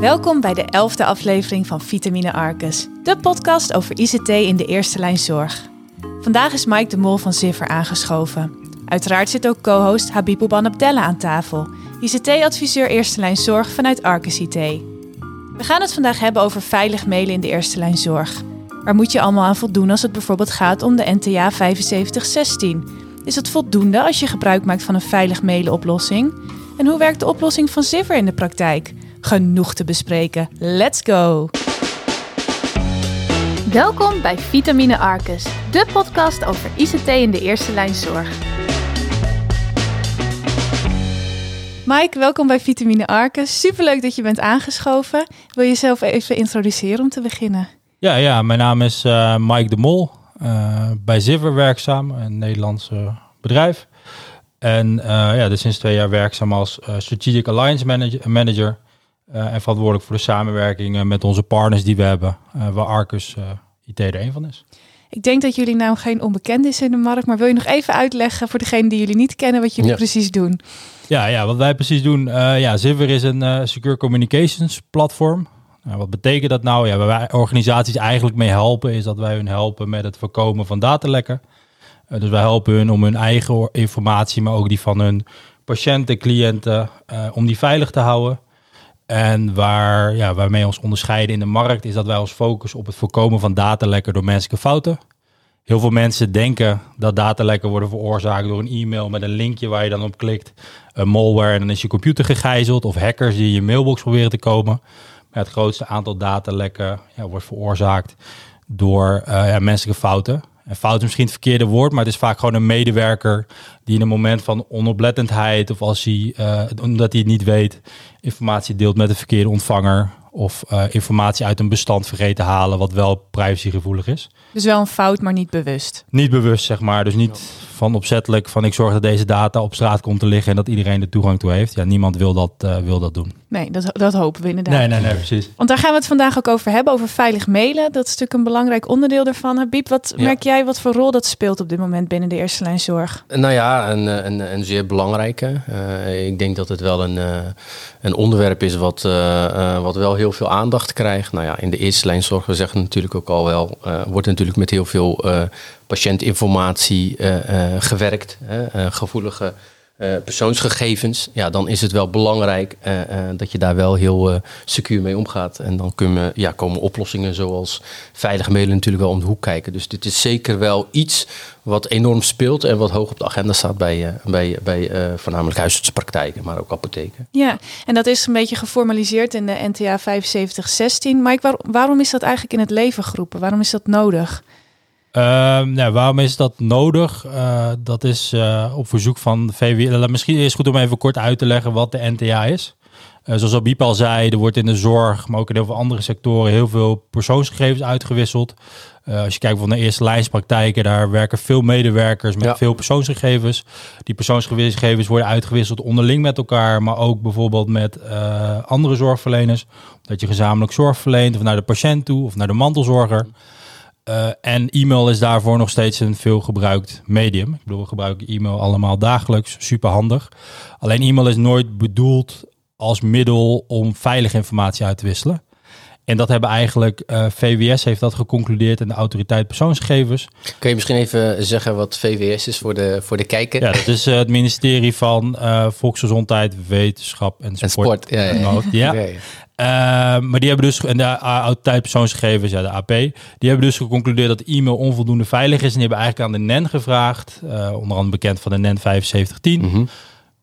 Welkom bij de elfde aflevering van Vitamine Arcus, de podcast over ICT in de eerste lijn zorg. Vandaag is Mike de Mol van Ziffer aangeschoven. Uiteraard zit ook co-host Habib Ouban Abdella aan tafel, ICT-adviseur eerste lijn zorg vanuit Arcus IT. We gaan het vandaag hebben over veilig mailen in de eerste lijn zorg. Waar moet je allemaal aan voldoen als het bijvoorbeeld gaat om de NTA 7516? Is het voldoende als je gebruik maakt van een veilig mailenoplossing? En hoe werkt de oplossing van Ziffer in de praktijk? Genoeg te bespreken. Let's go! Welkom bij Vitamine Arcus, de podcast over ICT in de eerste lijn zorg. Mike, welkom bij Vitamine Arcus. Superleuk dat je bent aangeschoven. Wil je jezelf even introduceren om te beginnen? Ja, ja mijn naam is uh, Mike de Mol. Uh, bij Zivver werkzaam, een Nederlands bedrijf. En uh, ja, dus sinds twee jaar werkzaam als Strategic Alliance Manager. manager en verantwoordelijk voor de samenwerking met onze partners die we hebben, waar Arcus IT er een van is. Ik denk dat jullie nou geen onbekend is in de markt, maar wil je nog even uitleggen voor degenen die jullie niet kennen wat jullie precies doen? Ja, ja, wat wij precies doen. Uh, ja, Zivver is een uh, secure communications platform. Nou, wat betekent dat nou? Ja, waar wij organisaties eigenlijk mee helpen, is dat wij hun helpen met het voorkomen van datalekken. Uh, dus wij helpen hun om hun eigen informatie, maar ook die van hun patiënten, cliënten, om die veilig te houden. En waar, ja, waarmee ons onderscheiden in de markt is dat wij ons focussen op het voorkomen van datalekken door menselijke fouten. Heel veel mensen denken dat datalekken worden veroorzaakt door een e-mail met een linkje waar je dan op klikt, een malware en dan is je computer gegijzeld of hackers die in je mailbox proberen te komen. Maar het grootste aantal datalekken ja, wordt veroorzaakt door uh, ja, menselijke fouten. En fout is misschien het verkeerde woord, maar het is vaak gewoon een medewerker die in een moment van onoplettendheid of als hij, uh, omdat hij het niet weet, informatie deelt met de verkeerde ontvanger of uh, informatie uit een bestand vergeten halen, wat wel privacygevoelig is. Dus wel een fout, maar niet bewust. Niet bewust, zeg maar. Dus niet van opzettelijk van ik zorg dat deze data op straat komt te liggen en dat iedereen er toegang toe heeft. Ja, niemand wil dat, uh, wil dat doen. Nee, dat, dat hopen we inderdaad. Nee, nee, nee, precies. Want daar gaan we het vandaag ook over hebben, over veilig mailen. Dat is natuurlijk een belangrijk onderdeel daarvan. Habib, wat ja. merk jij wat voor rol dat speelt op dit moment binnen de eerste lijn zorg? Nou ja, een, een, een zeer belangrijke. Uh, ik denk dat het wel een, uh, een onderwerp is wat, wat wel heel veel aandacht krijgt. Nou ja, in de eerste lijn zorg, we zeggen natuurlijk ook al wel, wordt natuurlijk met heel veel patiëntinformatie gewerkt. gevoelige uh, persoonsgegevens, ja, dan is het wel belangrijk dat je daar wel heel secuur mee omgaat. En dan kunnen, ja, komen oplossingen zoals veilig mailen natuurlijk wel om de hoek kijken. Dus dit is zeker wel iets wat enorm speelt en wat hoog op de agenda staat bij, bij, bij voornamelijk huisartspraktijken, maar ook apotheken. Ja, en dat is een beetje geformaliseerd in de NTA 7516. Mike, waar, waarom is dat eigenlijk in het leven geroepen? Waarom is dat nodig? Uh, nou, waarom is dat nodig? Uh, dat is uh, op verzoek van de VWL. Misschien is het goed om even kort uit te leggen wat de NTA is. Uh, zoals Abiep al zei, er wordt in de zorg, maar ook in heel veel andere sectoren, heel veel persoonsgegevens uitgewisseld. als je kijkt van de eerste lijnspraktijken, daar werken veel medewerkers met ja. veel persoonsgegevens. Die persoonsgegevens worden uitgewisseld onderling met elkaar, maar ook bijvoorbeeld met andere zorgverleners. Dat je gezamenlijk zorg verleent, of naar de patiënt toe, of naar de mantelzorger. Uh, en e-mail is daarvoor nog steeds een veel gebruikt medium. Ik bedoel, we gebruiken e-mail allemaal dagelijks, super handig. Alleen e-mail is nooit bedoeld als middel om veilige informatie uit te wisselen. En dat hebben eigenlijk uh, VWS heeft dat geconcludeerd en de autoriteit persoonsgegevens. Kun je misschien even zeggen wat VWS is voor de, voor de kijker? Ja, dat is uh, het ministerie van uh, Volksgezondheid, Wetenschap en Sport. En sport ja, ja. ja. ja. Maar die hebben dus, en de autoriteit persoonsgegevens, ja, de AP, die hebben dus geconcludeerd dat e-mail onvoldoende veilig is. En die hebben eigenlijk aan de NEN gevraagd, uh, onder andere bekend van de NEN 7510. Mm -hmm.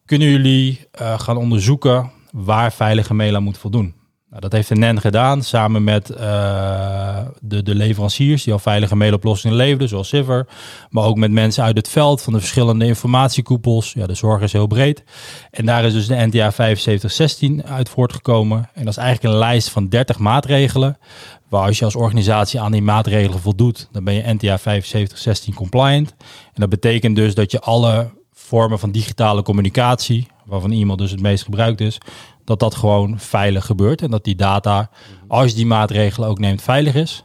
Kunnen jullie gaan onderzoeken waar veilige mail aan moet voldoen? Nou, dat heeft de NEN gedaan, samen met uh, de, de leveranciers die al veilige mailoplossingen leverden, zoals Civer. Maar ook met mensen uit het veld van de verschillende informatiekoepels. Ja, de zorg is heel breed. En daar is dus de NTA 7516 uit voortgekomen. En dat is eigenlijk een lijst van 30 maatregelen. Waar als je als organisatie aan die maatregelen voldoet, dan ben je NTA 7516 compliant. En dat betekent dus dat je alle vormen van digitale communicatie, waarvan e-mail dus het meest gebruikt is, dat dat gewoon veilig gebeurt en dat die data, als je die maatregelen ook neemt, veilig is.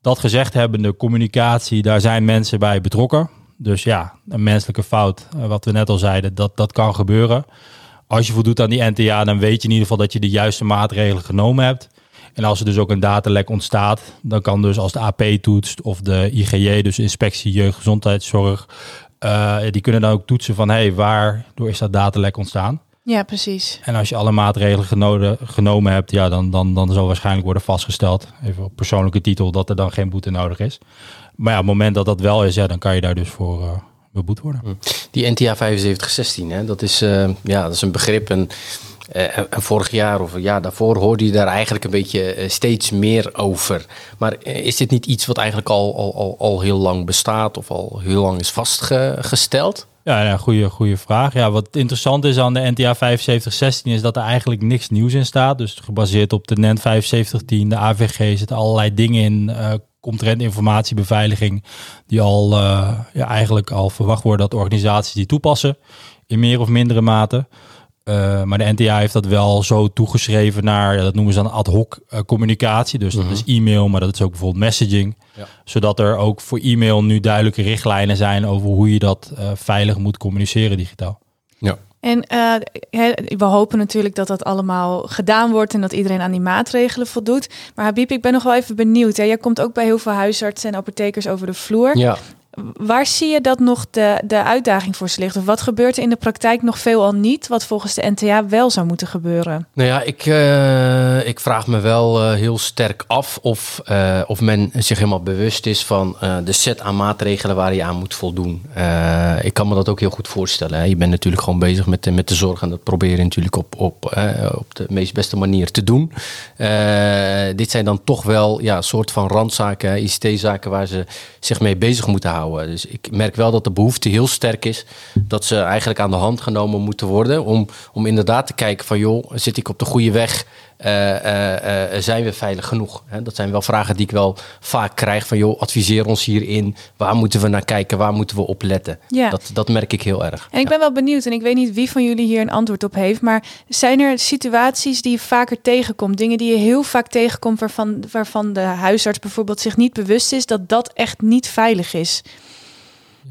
Dat gezegd hebbende, communicatie, daar zijn mensen bij betrokken. Dus ja, een menselijke fout, wat we net al zeiden, dat, dat kan gebeuren. Als je voldoet aan die NTA, dan weet je in ieder geval dat je de juiste maatregelen genomen hebt. En als er dus ook een datalek ontstaat, dan kan dus als de AP toetst of de IGJ, dus Inspectie Jeugdgezondheidszorg, uh, die kunnen dan ook toetsen van hé, hey, waardoor is dat datalek ontstaan? Ja, precies. En als je alle maatregelen genomen, genomen hebt, ja, dan, dan, dan zal waarschijnlijk worden vastgesteld, even op persoonlijke titel, dat er dan geen boete nodig is. Maar ja, op het moment dat dat wel is, ja, dan kan je daar dus voor uh, beboet worden. Hm. Die NTA 7516, hè, dat, is, uh, ja, dat is een begrip. En, uh, en vorig jaar of ja, daarvoor hoorde je daar eigenlijk een beetje steeds meer over. Maar is dit niet iets wat eigenlijk al, al, al, al heel lang bestaat of al heel lang is vastgesteld? Ja, ja goede, goede vraag. Ja, wat interessant is aan de NTA 7516 is dat er eigenlijk niks nieuws in staat. Dus gebaseerd op de NEN 7510, de AVG, zitten allerlei dingen in. Omtrent informatiebeveiliging, die al ja, eigenlijk al verwacht worden dat organisaties die toepassen in meer of mindere mate. Uh, maar de NTA heeft dat wel zo toegeschreven naar, ja, dat noemen ze dan ad hoc uh, communicatie. Dus dat is e-mail, maar dat is ook bijvoorbeeld messaging. Ja. Zodat er ook voor e-mail nu duidelijke richtlijnen zijn over hoe je dat uh, veilig moet communiceren digitaal. Ja. En we hopen natuurlijk dat dat allemaal gedaan wordt en dat iedereen aan die maatregelen voldoet. Maar Habib, ik ben nog wel even benieuwd. Hè? Jij komt ook bij heel veel huisartsen en apothekers over de vloer. Ja. Waar zie je dat nog de, de uitdaging voor ze? Of wat gebeurt er in de praktijk nog veelal niet, wat volgens de NTA wel zou moeten gebeuren? Nou ja, ik, uh, ik vraag me wel uh, heel sterk af of, uh, of men zich helemaal bewust is van de set aan maatregelen waar je aan moet voldoen. ik kan me dat ook heel goed voorstellen. Je bent natuurlijk gewoon bezig met, met de zorg en dat probeer je natuurlijk op, op, op de meest beste manier te doen. dit zijn dan toch wel ja, soort van randzaken, ICT-zaken waar ze zich mee bezig moeten houden. Dus ik merk wel dat de behoefte heel sterk is dat ze eigenlijk aan de hand genomen moeten worden. Om, om inderdaad te kijken van joh, zit ik op de goede weg? Uh, uh, uh, zijn we veilig genoeg? Hè? Dat zijn wel vragen die ik wel vaak krijg van joh, adviseer ons hierin. Waar moeten we naar kijken? Waar moeten we op letten? Ja. Dat, dat merk ik heel erg. En ik ben wel benieuwd en ik weet niet wie van jullie hier een antwoord op heeft. Maar zijn er situaties die je vaker tegenkomt? Dingen die je heel vaak tegenkomt waarvan, waarvan de huisarts bijvoorbeeld zich niet bewust is dat dat echt niet veilig is?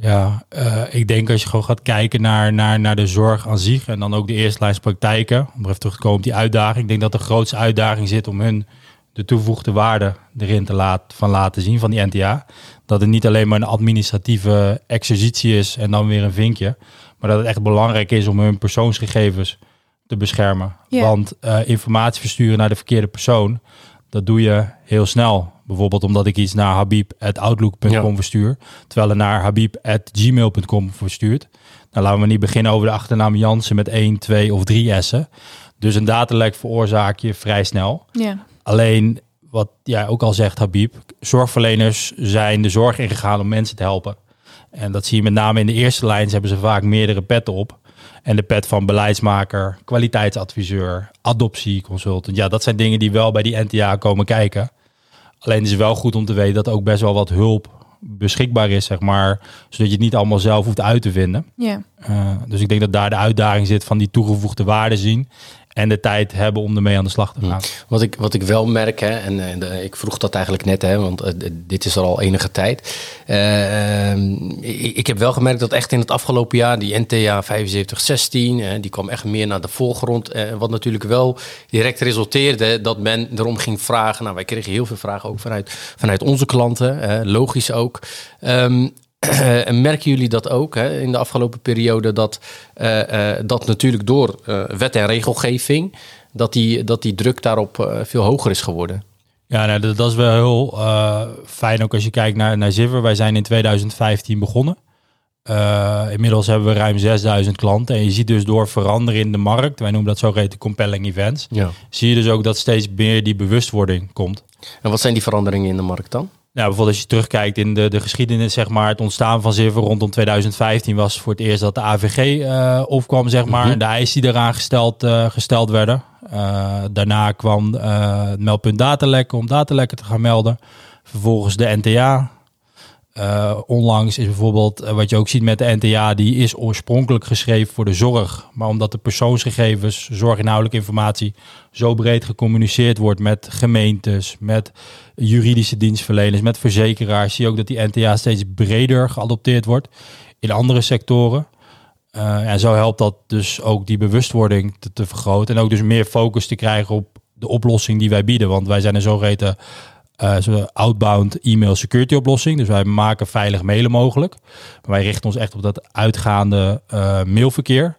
Ja, uh, ik denk als je gewoon gaat kijken naar, naar, naar de zorg aan zich en dan ook de eerste lijnspraktijken, om er even terug te komen op die uitdaging. Ik denk dat de grootste uitdaging zit om hun de toegevoegde waarde erin te laten, van laten zien van die NTA. Dat het niet alleen maar een administratieve exercitie is en dan weer een vinkje, maar dat het echt belangrijk is om hun persoonsgegevens te beschermen. Want uh, informatie versturen naar de verkeerde persoon, dat doe je heel snel. Bijvoorbeeld omdat ik iets naar habib.outlook.com Ja. verstuur, terwijl er naar habib.gmail.com verstuurt. Nou, laten we niet beginnen over de achternaam Jansen met 1, 2 of 3 S'en. Dus een datalek veroorzaak je vrij snel. Ja. Alleen, wat jij ook al zegt, Habib, zorgverleners zijn de zorg ingegaan om mensen te helpen. En dat zie je met name in de eerste lijn, ze hebben ze vaak meerdere petten op. En de pet van beleidsmaker, kwaliteitsadviseur, adoptieconsultant. Ja, dat zijn dingen die wel bij die NTA komen kijken. Alleen is het wel goed om te weten dat ook best wel wat hulp beschikbaar is, zeg maar. Zodat je het niet allemaal zelf hoeft uit te vinden. Ja. Uh, dus ik denk dat daar de uitdaging zit van die toegevoegde waarde zien. En de tijd hebben om ermee aan de slag te gaan. Wat ik, wat ik wel merk, hè, en, en de, ik vroeg dat eigenlijk net, hè, want uh, dit is er al enige tijd. Uh, ik, ik, heb wel gemerkt dat echt in het afgelopen jaar die NTA 7516, uh, die kwam echt meer naar de voorgrond. wat natuurlijk wel direct resulteerde dat men erom ging vragen. Nou, wij kregen heel veel vragen ook vanuit, vanuit onze klanten, logisch ook. Um, merken jullie dat ook hè, in de afgelopen periode dat, uh, uh, dat natuurlijk door wet en regelgeving dat die, dat die druk daarop veel hoger is geworden? Ja, nou, dat, dat, is wel heel fijn ook als je kijkt naar, naar Ziver. Wij zijn in 2015 begonnen. inmiddels hebben we ruim 6000 klanten. En je ziet dus door veranderen in de markt, wij noemen dat zogeheten compelling events, ja. zie je dus ook dat steeds meer die bewustwording komt. En wat zijn die veranderingen in de markt dan? Nou, bijvoorbeeld als je terugkijkt in de, de geschiedenis, zeg maar, het ontstaan van Zivver rondom 2015 was voor het eerst dat de AVG uh, opkwam, zeg maar, Mhm. en de eisen die eraan gesteld, uh, gesteld werden. Uh, daarna kwam het meldpunt datalekken om datalekken te gaan melden. Vervolgens de NTA. Onlangs is bijvoorbeeld, wat je ook ziet met de NTA, die is oorspronkelijk geschreven voor de zorg. Maar omdat de persoonsgegevens, zorginhoudelijke informatie, zo breed gecommuniceerd wordt met gemeentes, met juridische dienstverleners, met verzekeraars, zie je ook dat die NTA steeds breder geadopteerd wordt in andere sectoren. Uh, en zo helpt dat dus ook die bewustwording te, te, vergroten. En ook dus meer focus te krijgen op de oplossing die wij bieden. Want wij zijn een zogeheten uh, outbound email security oplossing. Dus wij maken veilig mailen mogelijk. Maar wij richten ons echt op dat uitgaande uh, mailverkeer.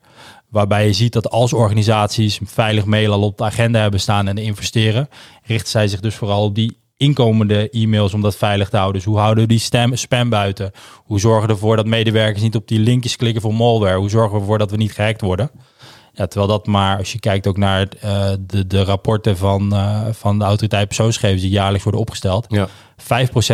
Waarbij je ziet dat als organisaties veilig mail al op de agenda hebben staan en investeren, richten zij zich dus vooral op die inkomende e-mails om dat veilig te houden. Dus hoe houden we die stem, spam buiten? Hoe zorgen we ervoor dat medewerkers niet op die linkjes klikken voor malware? Hoe zorgen we ervoor dat we niet gehackt worden? Ja, terwijl dat maar, als je kijkt ook naar uh, de, de rapporten van, uh, van de autoriteit persoonsgegevens die jaarlijks worden opgesteld. Ja. 5%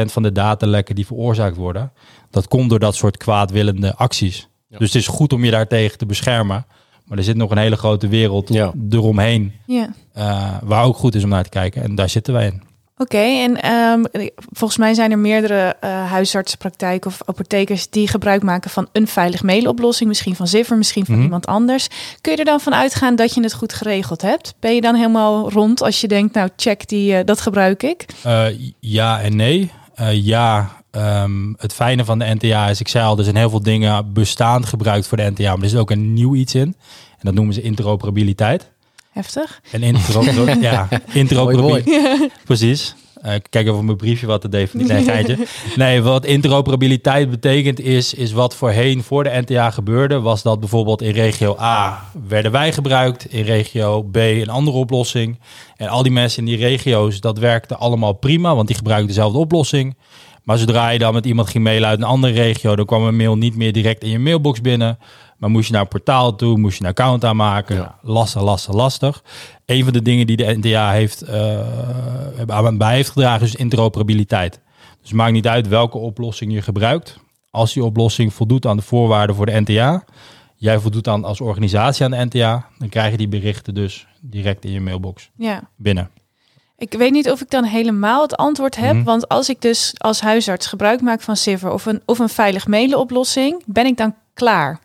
van de datalekken die veroorzaakt worden, dat komt door dat soort kwaadwillende acties. Ja. Dus het is goed om je daartegen te beschermen. Maar er zit nog een hele grote wereld ja. eromheen. Ja. Uh, waar ook goed is om naar te kijken. En daar zitten wij in. Oké, okay, en um, volgens mij zijn er meerdere uh, huisartsenpraktijken of apothekers die gebruik maken van een veilig mailoplossing, misschien van Ziffer, misschien van mm -hmm. iemand anders. Kun je er dan van uitgaan dat je het goed geregeld hebt? Ben je dan helemaal rond als je denkt, nou check, die, uh, dat gebruik ik? Uh, ja en nee. ja, um, het fijne van de NTA is, ik zei al, er zijn heel veel dingen bestaand gebruikt voor de NTA, maar er zit ook een nieuw iets in. En dat noemen ze interoperabiliteit. Heftig. En intro, ja, interoperabiliteit. Precies. Uh, kijk even op mijn briefje wat de definitie nee, nee, wat interoperabiliteit betekent is, is wat voorheen voor de NTA gebeurde, was dat bijvoorbeeld in regio A werden wij gebruikt, in regio B een andere oplossing. En al die mensen in die regio's, dat werkte allemaal prima, want die gebruikten dezelfde oplossing. Maar zodra je dan met iemand ging mailen uit een andere regio, dan kwam een mail niet meer direct in je mailbox binnen. Maar moest je naar een portaal toe, moest je een account aanmaken. Ja. Lastig, lastig, lastig. Een van de dingen die de NTA heeft, uh, bij heeft gedragen is interoperabiliteit. Dus het maakt niet uit welke oplossing je gebruikt. Als die oplossing voldoet aan de voorwaarden voor de NTA, jij voldoet dan als organisatie aan de NTA, dan krijg je die berichten dus direct in je mailbox ja. binnen. Ik weet niet of ik dan helemaal het antwoord heb. Mm. Want als ik dus als huisarts gebruik maak van Civer of een, of een veilig mailen oplossing, ben ik dan klaar?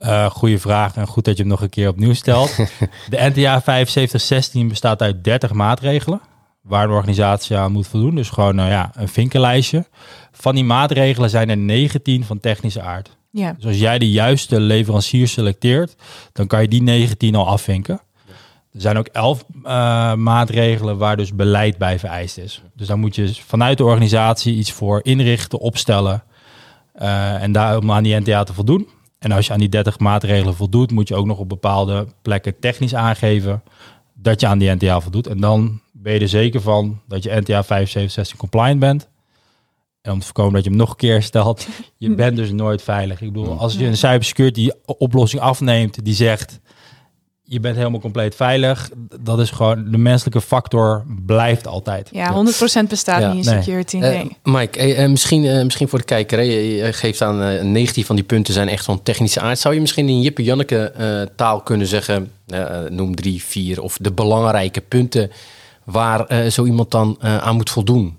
Uh, goeie vraag en goed dat je hem nog een keer opnieuw stelt. de NTA 7516 bestaat uit 30 maatregelen waar een organisatie aan moet voldoen. Dus gewoon uh, ja, een vinkenlijstje. Van die maatregelen zijn er 19 van technische aard. Ja. Dus als jij de juiste leverancier selecteert, dan kan je die 19 al afvinken. Er zijn ook 11 uh, maatregelen waar dus beleid bij vereist is. Dus daar moet je vanuit de organisatie iets voor inrichten, opstellen uh, en daar om aan die NTA te voldoen. En als je aan die 30 maatregelen voldoet, moet je ook nog op bepaalde plekken technisch aangeven dat je aan die NTA voldoet. En dan ben je er zeker van dat je NTA 5716 compliant bent. En om te voorkomen dat je hem nog een keer stelt, je bent dus nooit veilig. Ik bedoel, als je een cybersecurity oplossing afneemt die zegt je bent helemaal compleet veilig. Dat is gewoon de menselijke factor blijft altijd. Ja, 100% bestaat ja. niet in security. Nee. nee. Uh, Mike, uh, misschien, uh, misschien voor de kijker, hè, je geeft aan 19 van die punten zijn echt van technische aard. Zou je misschien in Jippe Janneke taal kunnen zeggen, noem drie, vier of de belangrijke punten waar zo iemand dan aan moet voldoen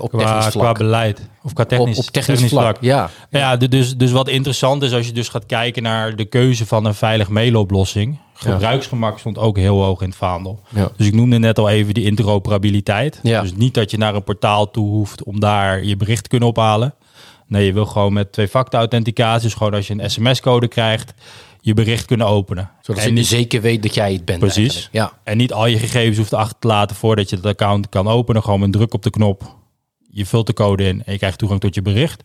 op qua, technisch vlak? Qua beleid of qua technisch, op, op technisch, technisch vlak. vlak. Ja. Ja, dus, dus wat interessant is als je dus gaat kijken naar de keuze van een veilig mailoplossing Gebruiksgemak stond ook heel hoog in het vaandel. Ja. Dus ik noemde net al even die interoperabiliteit. Ja. Dus niet dat je naar een portaal toe hoeft om daar je bericht te kunnen ophalen. Nee, je wil gewoon met twee-factor authenticatie, dus gewoon als je een sms-code krijgt, je bericht kunnen openen. Zodat en je niet, zeker weet dat jij het bent. Precies. Ja. En niet al je gegevens hoeft achter te laten voordat je het account kan openen. Gewoon met druk op de knop. Je vult de code in en je krijgt toegang tot je bericht.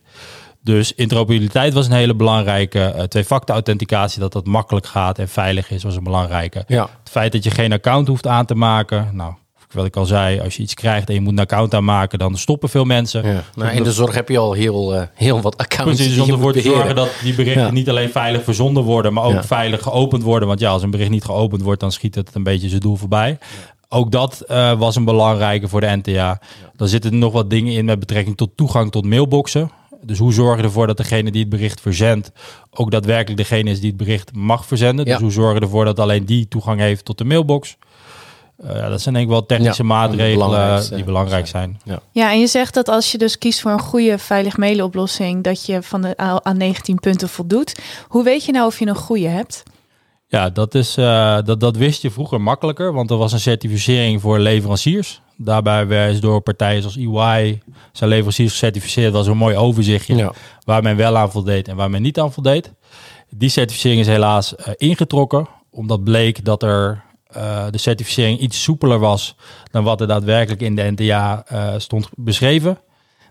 Dus interoperabiliteit was een hele belangrijke. Uh, twee-factor authenticatie, dat dat makkelijk gaat en veilig is, was een belangrijke. Ja. Het feit dat je geen account hoeft aan te maken. Nou, wat ik al zei, als je iets krijgt en je moet een account aanmaken, dan stoppen veel mensen. Ja. Nou, in de zorg heb je al heel, uh, heel wat accounts. Precies, om ervoor te zorgen dat die berichten niet alleen veilig verzonden worden, maar ook veilig geopend worden. Want ja, als een bericht niet geopend wordt, dan schiet het een beetje zijn doel voorbij. Ook dat uh, was een belangrijke voor de NTA. Dan zitten er nog wat dingen in met betrekking tot toegang tot mailboxen. Dus hoe zorgen we ervoor dat degene die het bericht verzendt ook daadwerkelijk degene is die het bericht mag verzenden? Dus hoe zorgen we ervoor dat alleen die toegang heeft tot de mailbox? Uh, dat zijn denk ik wel technische maatregelen die belangrijk zijn. Ja. ja, en je zegt dat als je dus kiest voor een goede veilig mailen oplossing, dat je van de aan 19 punten voldoet. Hoe weet je nou of je een goede hebt? Ja, dat, is, uh, dat, dat wist je vroeger makkelijker, want er was een certificering voor leveranciers. Daarbij is door partijen zoals EY zijn leveranciers gecertificeerd. Dat was een mooi overzichtje waar men wel aan voldeed en waar men niet aan voldeed. Die certificering is helaas uh, ingetrokken, omdat bleek dat er uh, de certificering iets soepeler was dan wat er daadwerkelijk in de NTA uh, stond beschreven.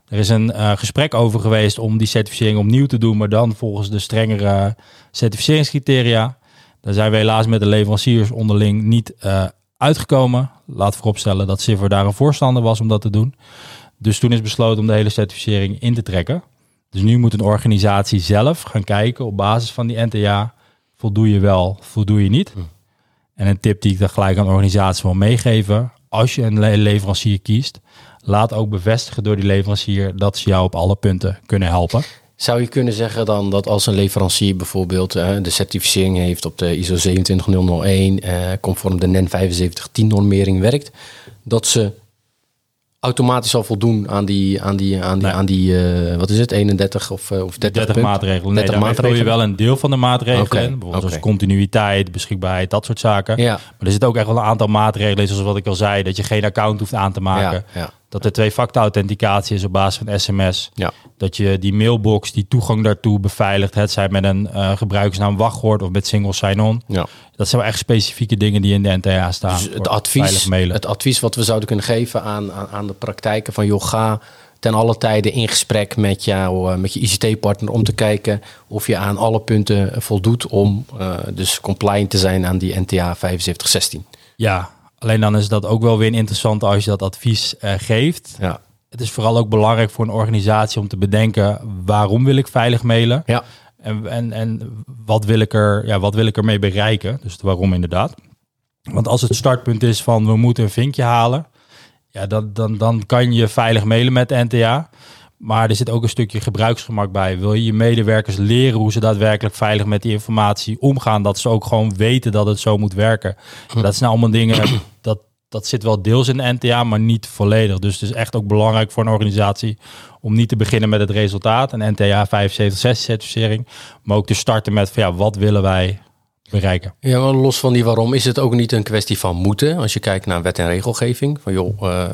Er is een uh, gesprek over geweest om die certificering opnieuw te doen, maar dan volgens de strengere certificeringscriteria. Daar zijn we helaas met de leveranciers onderling niet uitgekomen. Laat vooropstellen dat Civer daar een voorstander was om dat te doen. Dus toen is besloten om de hele certificering in te trekken. Dus nu moet een organisatie zelf gaan kijken op basis van die NTA. Voldoe je wel, voldoe je niet? Hm. En een tip die ik dan gelijk aan de organisatie wil meegeven. Als je een leverancier kiest, laat ook bevestigen door die leverancier dat ze jou op alle punten kunnen helpen. Zou je kunnen zeggen dan dat als een leverancier bijvoorbeeld uh, de certificering heeft op de ISO 27001, uh, conform de NEN 7510 normering werkt, dat ze automatisch al voldoen aan die, aan die, aan die, aan die uh, wat is het, 31 of, uh, of 30, 30 maatregelen. Nee, 30 maatregelen. je wel een deel van de maatregelen okay. in. Bijvoorbeeld okay. zoals continuïteit, beschikbaarheid, dat soort zaken. Ja. Maar er zit ook echt wel een aantal maatregelen, zoals wat ik al zei, dat je geen account hoeft aan te maken. Ja, ja. Dat er twee-factor authenticatie is op basis van sms. Ja. Dat je die mailbox, die toegang daartoe beveiligt. Het zijn met een uh, gebruikersnaam wachtwoord of met single sign-on. Ja. Dat zijn wel echt specifieke dingen die in de NTA staan. Dus het advies, het advies wat we zouden kunnen geven aan, aan, aan de praktijken van joh, ga ten alle tijde in gesprek met, jou, uh, met je ICT-partner om te kijken of je aan alle punten voldoet om uh, dus compliant te zijn aan die NTA 7516. Ja, Alleen dan is dat ook wel weer interessant als je dat advies uh, geeft. Ja. Het is vooral ook belangrijk voor een organisatie om te bedenken waarom wil ik veilig mailen. Ja. En, en, en wat, wil ik er, ja, wat wil ik ermee bereiken? Dus waarom inderdaad. Want als het startpunt is van we moeten een vinkje halen, ja, dan, dan, dan kan je veilig mailen met NTA. Maar er zit ook een stukje gebruiksgemak bij. Wil je je medewerkers leren hoe ze daadwerkelijk veilig met die informatie omgaan? Dat ze ook gewoon weten dat het zo moet werken. Hm. Dat zijn allemaal dingen, dat, dat zit wel deels in de NTA, maar niet volledig. Dus het is echt ook belangrijk voor een organisatie om niet te beginnen met het resultaat, een NTA 75 certificering, maar ook te starten met van ja, wat willen wij bereiken. Ja, maar los van die waarom is het ook niet een kwestie van moeten. Als je kijkt naar wet en regelgeving, van joh, uh,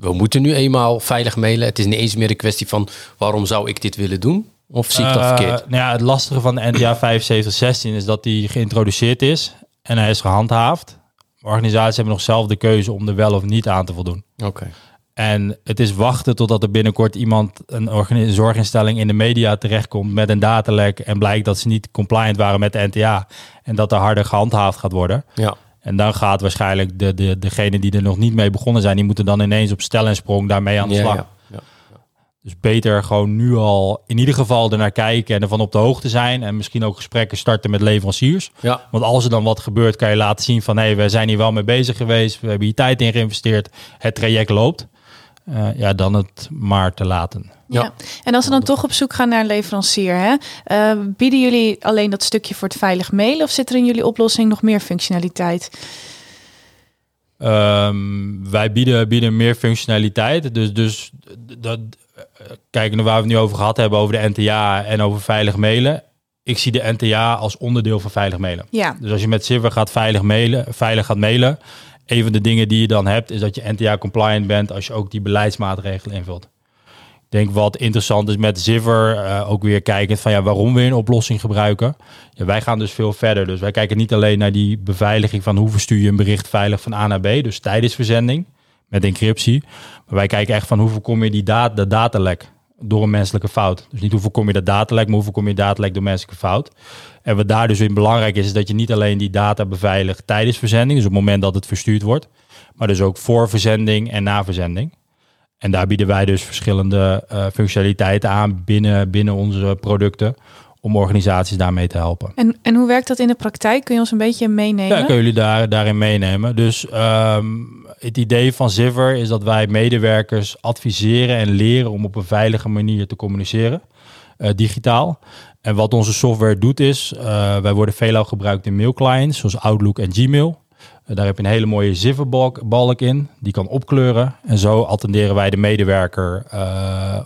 we moeten nu eenmaal veilig mailen. Het is niet eens meer een kwestie van waarom zou ik dit willen doen? Of zie ik dat uh, verkeerd? Nou ja, het lastige van de NDA 7516 is dat die geïntroduceerd is en hij is gehandhaafd. Organisaties hebben nog zelf de keuze om er wel of niet aan te voldoen. Oké. En het is wachten totdat er binnenkort iemand, een zorginstelling in de media terechtkomt met een datalek en blijkt dat ze niet compliant waren met de NTA en dat er harder gehandhaafd gaat worden. Ja. En dan gaat waarschijnlijk de, de, degene die er nog niet mee begonnen zijn, die moeten dan ineens op stel en sprong daarmee aan de slag. Ja, ja. Dus beter gewoon nu al in ieder geval ernaar kijken en ervan op de hoogte zijn. En misschien ook gesprekken starten met leveranciers. Ja. Want als er dan wat gebeurt, kan je laten zien van hé, hey, we zijn hier wel mee bezig geweest. We hebben hier tijd in geïnvesteerd. Het traject loopt. Uh, ja, dan het maar te laten. Ja. En als we dan toch op zoek gaan naar een leverancier, hè, uh, bieden jullie alleen dat stukje voor het veilig mailen of zit er in jullie oplossing nog meer functionaliteit? Um, wij bieden, bieden meer functionaliteit. Dus, dus dat, kijken naar waar we het nu over gehad hebben, over de NTA en over veilig mailen. Ik zie de NTA als onderdeel van veilig mailen. Ja. Dus als je met Silver gaat veilig mailen, veilig gaat mailen, een van de dingen die je dan hebt, is dat je NTA-compliant bent als je ook die beleidsmaatregelen invult. Ik denk wat interessant is met Ziver, uh, ook weer kijken van ja, waarom we een oplossing gebruiken. Ja, wij gaan dus veel verder. Dus wij kijken niet alleen naar die beveiliging van hoe verstuur je een bericht veilig van A naar B, dus tijdens verzending met encryptie. Maar wij kijken echt van hoe voorkom je die data, de datalek door een menselijke fout. Dus niet hoe voorkom je dat datalek, maar hoe voorkom je datalek door menselijke fout. En wat daar dus in belangrijk is, is dat je niet alleen die data beveiligt tijdens verzending, dus op het moment dat het verstuurd wordt, maar dus ook voor verzending en na verzending. En daar bieden wij dus verschillende uh, functionaliteiten aan binnen, binnen onze producten om organisaties daarmee te helpen. En, en hoe werkt dat in de praktijk? Kun je ons een beetje meenemen? Ja, kunnen jullie daar, daarin meenemen. Dus um, het idee van Ziver is dat wij medewerkers adviseren en leren om op een veilige manier te communiceren, uh, digitaal. En wat onze software doet is, uh, wij worden veelal gebruikt in mailclients zoals Outlook en Gmail. Uh, daar heb je een hele mooie zifferbalk in, die kan opkleuren. En zo attenderen wij de medewerker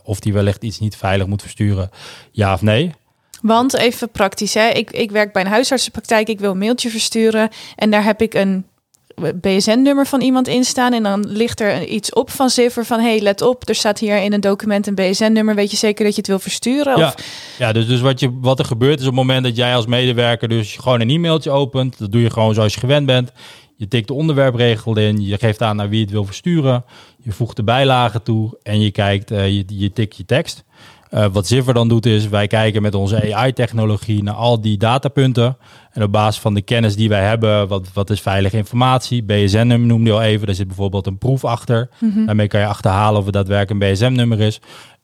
of die wellicht iets niet veilig moet versturen, ja of nee. Want even praktisch, hè? Ik, ik werk bij een huisartsenpraktijk, ik wil een mailtje versturen en daar heb ik een BSN-nummer van iemand in staan en dan ligt er iets op van Ziffer van hey, let op, er staat hier in een document een BSN-nummer, weet je zeker dat je het wil versturen? Ja, Of, ja dus, dus wat, je, wat er gebeurt is op het moment dat jij als medewerker dus gewoon een e-mailtje opent, dat doe je gewoon zoals je gewend bent. Je tikt de onderwerpregel in, je geeft aan naar wie het wil versturen, je voegt de bijlagen toe en je kijkt, eh, je, je tikt je tekst. Eh, wat Ziffer dan doet is, wij kijken met onze AI-technologie naar al die datapunten. En op basis van de kennis die wij hebben, wat, wat is veilige informatie? BSN-nummer noemde je al even, daar zit bijvoorbeeld een proef achter. Daarmee kan je achterhalen of het daadwerkelijk een BSM-nummer is.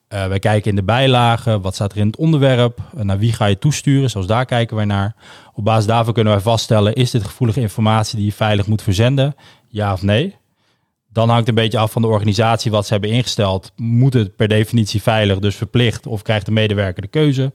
Eh, wij kijken in de bijlagen, wat staat er in het onderwerp, uh, naar wie ga je toesturen, zoals daar kijken wij naar. Op basis daarvan kunnen wij vaststellen, is dit gevoelige informatie die je veilig moet verzenden? Ja of nee? Dan hangt een beetje af van de organisatie wat ze hebben ingesteld. Moet het per definitie veilig, dus verplicht, of krijgt de medewerker de keuze?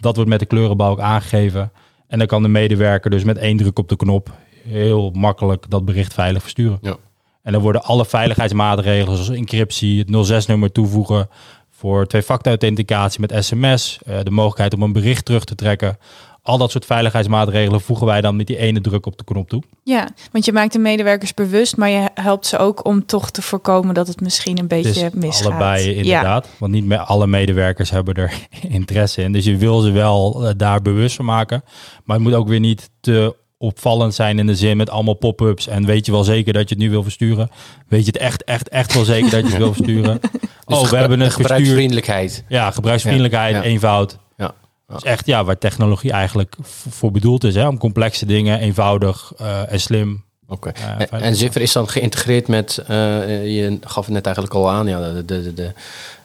Dat wordt met de kleurenbalk aangegeven. En dan kan de medewerker dus met één druk op de knop heel makkelijk dat bericht veilig versturen. Ja. En dan worden alle veiligheidsmaatregelen zoals encryptie, het 06-nummer toevoegen voor twee-factor authenticatie met sms, eh, de mogelijkheid om een bericht terug te trekken. Al dat soort veiligheidsmaatregelen voegen wij dan met die ene druk op de knop toe. ja, want je maakt de medewerkers bewust, maar je helpt ze ook om toch te voorkomen dat het misschien een beetje Het is misgaat. allebei inderdaad. Want niet meer alle medewerkers hebben er interesse in. Dus je wil ze wel eh, daar bewust van maken. Maar het moet ook weer niet te opvallend zijn in de zin met allemaal pop-ups. En weet je wel zeker dat je het nu wil versturen? Weet je het echt, echt, echt wel zeker dat je het wil versturen? Dus oh, we hebben het verstuurd. gebruiksvriendelijkheid. Ja, gebruiksvriendelijkheid, Ja, ja. eenvoud. Is echt ja, waar technologie eigenlijk voor bedoeld is. Hè? Om complexe dingen eenvoudig eh, en slim. Oké. Ja, en, Ziffer is dan geïntegreerd met, eh, je gaf het net eigenlijk al aan, ja, de, de, de,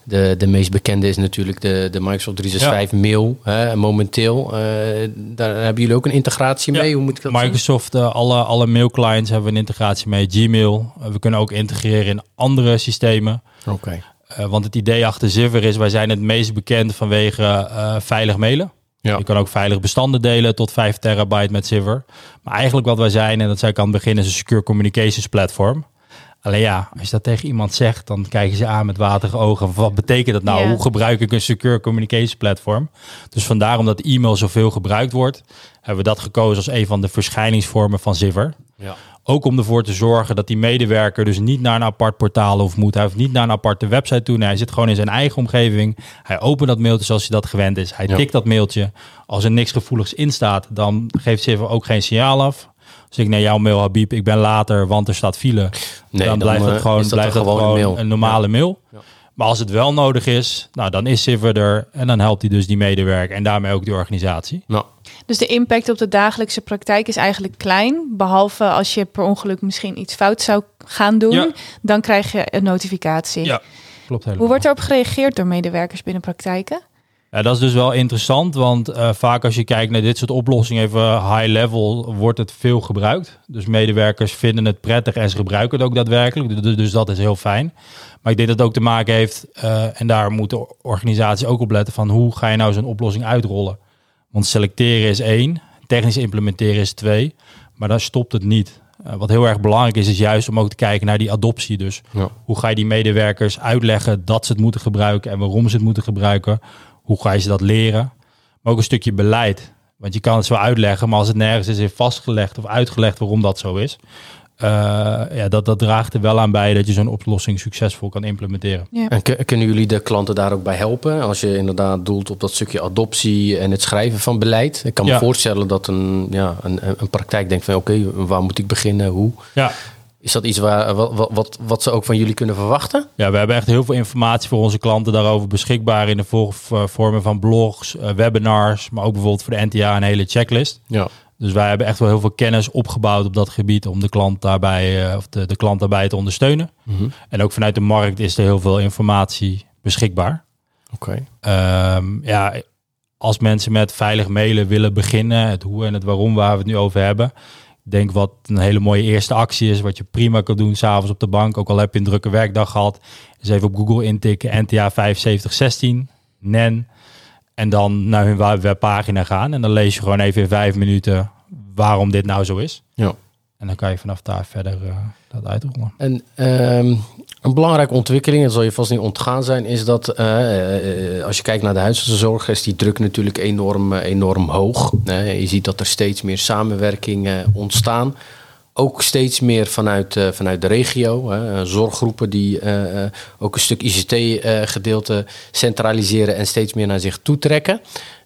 de, de meest bekende is natuurlijk de, de Microsoft 365 mail. Hè, momenteel, eh, daar hebben jullie ook een integratie Ja. mee? Hoe moet ik dat? Microsoft, eh, alle, alle mailclients hebben een integratie mee. Gmail. Eh, we kunnen ook integreren in andere systemen. Oké. Eh, want het idee achter Ziffer is, wij zijn het meest bekend vanwege eh, veilig mailen. Ja. Je kan ook veilig bestanden delen tot 5 terabyte met Ziffer. Maar eigenlijk wat wij zijn, en dat zei ik aan het begin, is een secure communications platform. Alleen ja, als je dat tegen iemand zegt, dan kijken ze aan met waterige ogen. Wat betekent dat nou? Ja. Hoe gebruik ik een secure communications platform? Dus vandaar omdat e-mail zoveel gebruikt wordt, hebben we dat gekozen als een van de verschijningsvormen van Ziffer. Ja. Ook om ervoor te zorgen dat die medewerker dus niet naar een apart portaal hoeft moet. Hij hoeft niet naar een aparte website toe. Nee, hij zit gewoon in zijn eigen omgeving. Hij opent dat mailtje zoals hij dat gewend is. Hij Ja. tikt dat mailtje. Als er niks gevoeligs in staat, dan geeft Ziffer ook geen signaal af. Als ik naar jouw mail, Habib, ik ben later, want er staat file. Nee, dan, dan, blijft eh, het gewoon, is dat een gewoon mail. een normale mail. Ja. Maar als het wel nodig is, nou, dan is Ziffer er. En dan helpt hij dus die medewerker en daarmee ook die organisatie. Nou, Dus de impact op de dagelijkse praktijk is eigenlijk klein. Behalve als je per ongeluk misschien iets fout zou gaan doen. Ja. Dan krijg je een notificatie. Ja, klopt helemaal. Hoe wordt erop gereageerd door medewerkers binnen praktijken? Ja, dat is dus wel interessant, want eh, vaak als je kijkt naar dit soort oplossingen, even high level, wordt het veel gebruikt. Dus medewerkers vinden het prettig en ze gebruiken het ook daadwerkelijk. Dus, dus dat is heel fijn. Maar ik denk dat het ook te maken heeft, eh, en daar moeten organisaties ook op letten, van hoe ga je nou zo'n oplossing uitrollen? Want selecteren is één, technisch implementeren is twee, maar daar stopt het niet. Eh, wat heel erg belangrijk is, is juist om ook te kijken naar die adoptie. Dus Ja. hoe ga je die medewerkers uitleggen dat ze het moeten gebruiken en waarom ze het moeten gebruiken? Hoe ga je ze dat leren? Maar ook een stukje beleid. Want je kan het zo uitleggen, maar als het nergens is vastgelegd of uitgelegd waarom dat zo is, eh, ja, dat, dat draagt er wel aan bij dat je zo'n oplossing succesvol kan implementeren. Ja. En kun- kunnen jullie de klanten daar ook bij helpen? Als je inderdaad doelt op dat stukje adoptie en het schrijven van beleid. Ik kan me Ja. voorstellen dat een, ja, een, een praktijk denkt van oké, waar moet ik beginnen? Hoe? Ja. Is dat iets waar, wat, wat- wat, ze ook van jullie kunnen verwachten? Ja, we hebben echt heel veel informatie voor onze klanten daarover beschikbaar in de v- vormen van blogs, eh, webinars, maar ook bijvoorbeeld voor de NTA een hele checklist. Ja. Dus wij hebben echt wel heel veel kennis opgebouwd op dat gebied om de klant daarbij, eh, of de, de klant daarbij te ondersteunen. Mhm. En ook vanuit de markt is er heel veel informatie beschikbaar. Oké. Ehm, ja, als mensen met veilig mailen willen beginnen, het hoe en het waarom waar we het nu over hebben. Denk wat een hele mooie eerste actie is, wat je prima kan doen s'avonds op de bank, ook al heb je een drukke werkdag gehad, is even op Google intikken NTA 7516, NEN, en dan naar hun webpagina gaan. En dan lees je gewoon even in vijf minuten waarom dit nou zo is. Ja. En dan kan je vanaf daar verder eh, dat uitrollen. En ehm, een belangrijke ontwikkeling, dat zal je vast niet ontgaan zijn, is dat eh, eh, als je kijkt naar de huisartsenzorg, is die druk natuurlijk enorm, enorm hoog. Je ziet dat er steeds meer samenwerkingen ontstaan. Ook steeds meer vanuit, uh, vanuit de regio. Hè, zorggroepen die uh, ook een stuk ICT-gedeelte centraliseren en steeds meer naar zich toe trekken.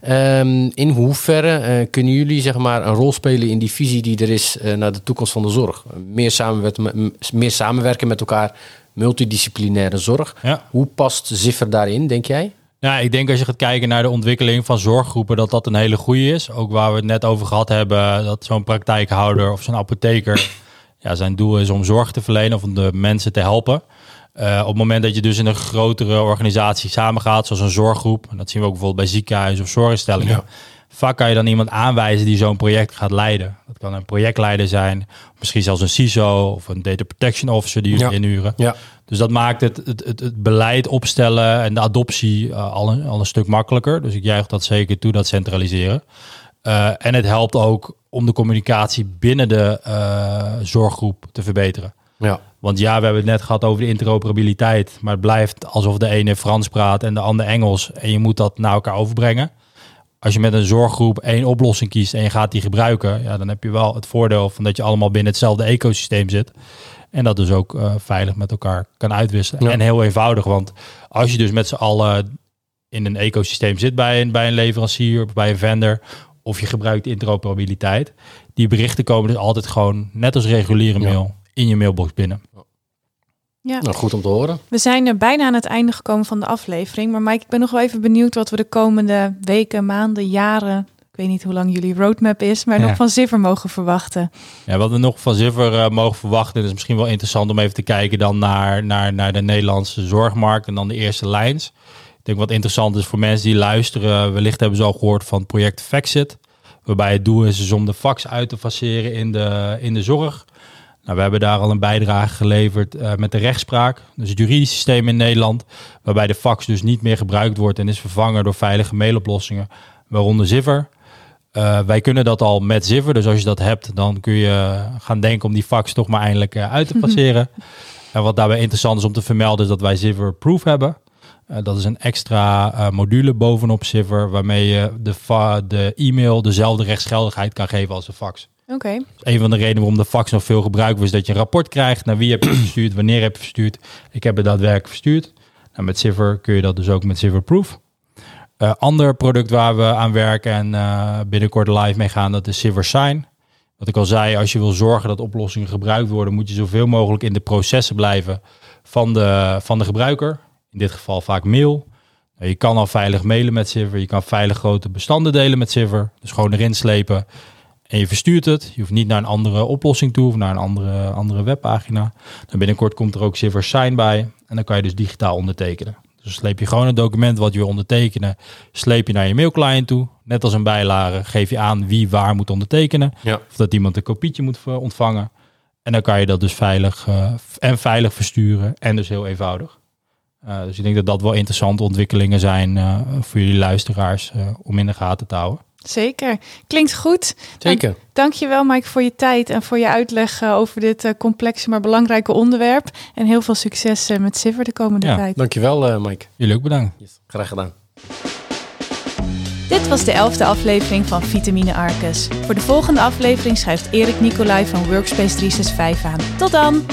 Um, in hoeverre kunnen jullie zeg maar, een rol spelen in die visie die er is naar de toekomst van de zorg? Meer samenwerken, meer samenwerken met elkaar, multidisciplinaire zorg. Ja. Hoe past Ziffer daarin, denk jij? Ja, ik denk als je gaat kijken naar de ontwikkeling van zorggroepen, dat dat een hele goede is. Ook waar we het net over gehad hebben, dat zo'n praktijkhouder of zo'n apotheker, ja, zijn doel is om zorg te verlenen of om de mensen te helpen. Uh, op het moment dat je dus in een grotere organisatie samengaat, zoals een zorggroep, en dat zien we ook bijvoorbeeld bij ziekenhuizen of zorginstellingen, vaak kan je dan iemand aanwijzen die zo'n project gaat leiden. Dat kan een projectleider zijn, misschien zelfs een CISO of een data protection officer die jullie ja. inhuren. Ja. Dus dat maakt het, het, het, het, beleid opstellen en de adoptie uh, al, een, al een stuk makkelijker. Dus ik juich dat zeker toe, dat centraliseren. Uh, en het helpt ook om de communicatie binnen de uh, zorggroep te verbeteren. Ja. Want ja, we hebben het net gehad over de interoperabiliteit. Maar het blijft alsof de ene Frans praat en de ander Engels. En je moet dat naar elkaar overbrengen. Als je met een zorggroep één oplossing kiest en je gaat die gebruiken, ja, dan heb je wel het voordeel van dat je allemaal binnen hetzelfde ecosysteem zit. En dat dus ook uh, veilig met elkaar kan uitwisselen. En heel eenvoudig, want als je dus met z'n allen in een ecosysteem zit bij een, bij een leverancier, bij een vendor, of je gebruikt interoperabiliteit, die berichten komen dus altijd gewoon, net als reguliere mail, in je mailbox binnen. Ja. Nou, goed om te horen. We zijn er bijna aan het einde gekomen van de aflevering. Maar Mike, ik ben nog wel even benieuwd wat we de komende weken, maanden, jaren ik weet niet hoe lang jullie roadmap is, maar nog van Zivver mogen verwachten. Ja, wat we nog van Zivver uh, mogen verwachten, is misschien wel interessant om even te kijken dan naar, naar, naar de Nederlandse zorgmarkt en dan de eerste lijns. Ik denk wat interessant is voor mensen die luisteren, wellicht hebben ze al gehoord van het project Faxit, waarbij het doel is, is om de fax uit te faceren in de, in de zorg. Nou, we hebben daar al een bijdrage geleverd uh, met de rechtspraak, dus het juridische systeem in Nederland, waarbij de fax dus niet meer gebruikt wordt en is vervangen door veilige mailoplossingen, waaronder Zivver. Uh, wij kunnen dat al met Zivver. Dus als je dat hebt, dan kun je gaan denken om die fax toch maar eindelijk uh, uit te passeren. en wat daarbij interessant is om te vermelden, is dat wij Zivver Proof hebben. Uh, dat is een extra module bovenop Zivver, waarmee je de, de e-mail dezelfde rechtsgeldigheid kan geven als de fax. Een van de redenen waarom de fax nog veel gebruikt wordt, is dat je een rapport krijgt. Naar wie heb je verstuurd, wanneer heb je verstuurd. Ik heb het daadwerkelijk verstuurd. Nou, met Zivver kun je dat dus ook met Zivver Proof. Uh, ander product waar we aan werken en uh, binnenkort live mee gaan, dat is Silver Sign. Wat ik al zei, als je wil zorgen dat oplossingen gebruikt worden, moet je zoveel mogelijk in de processen blijven van de, van de gebruiker. In dit geval vaak mail. Je kan al veilig mailen met Silver. Je kan veilig grote bestanden delen met Silver. Dus gewoon erin slepen. En je verstuurt het. Je hoeft niet naar een andere oplossing toe of naar een andere, andere webpagina. Dan binnenkort komt er ook Silver Sign bij. En dan kan je dus digitaal ondertekenen. Dus sleep je gewoon een document wat je wil ondertekenen, sleep je naar je mailclient toe. Net als een bijlage geef je aan wie waar moet ondertekenen. Of dat iemand een kopietje moet ontvangen. En dan kan je dat dus veilig uh, en veilig versturen en dus heel eenvoudig. Uh, dus ik denk dat dat wel interessante ontwikkelingen zijn uh, voor jullie luisteraars om in de gaten te houden. Zeker. Klinkt goed. Zeker. Dankjewel Mike voor je tijd en voor je uitleg uh, over dit uh, complexe maar belangrijke onderwerp. En heel veel succes uh, met Siver de komende ja, tijd. Dankjewel Mike. Jullie ook bedankt. Yes, graag gedaan. Dit was de elfde aflevering van Vitamine Arcus. Voor de volgende aflevering schrijft Erik Nicolai van Workspace 365 aan. Tot dan!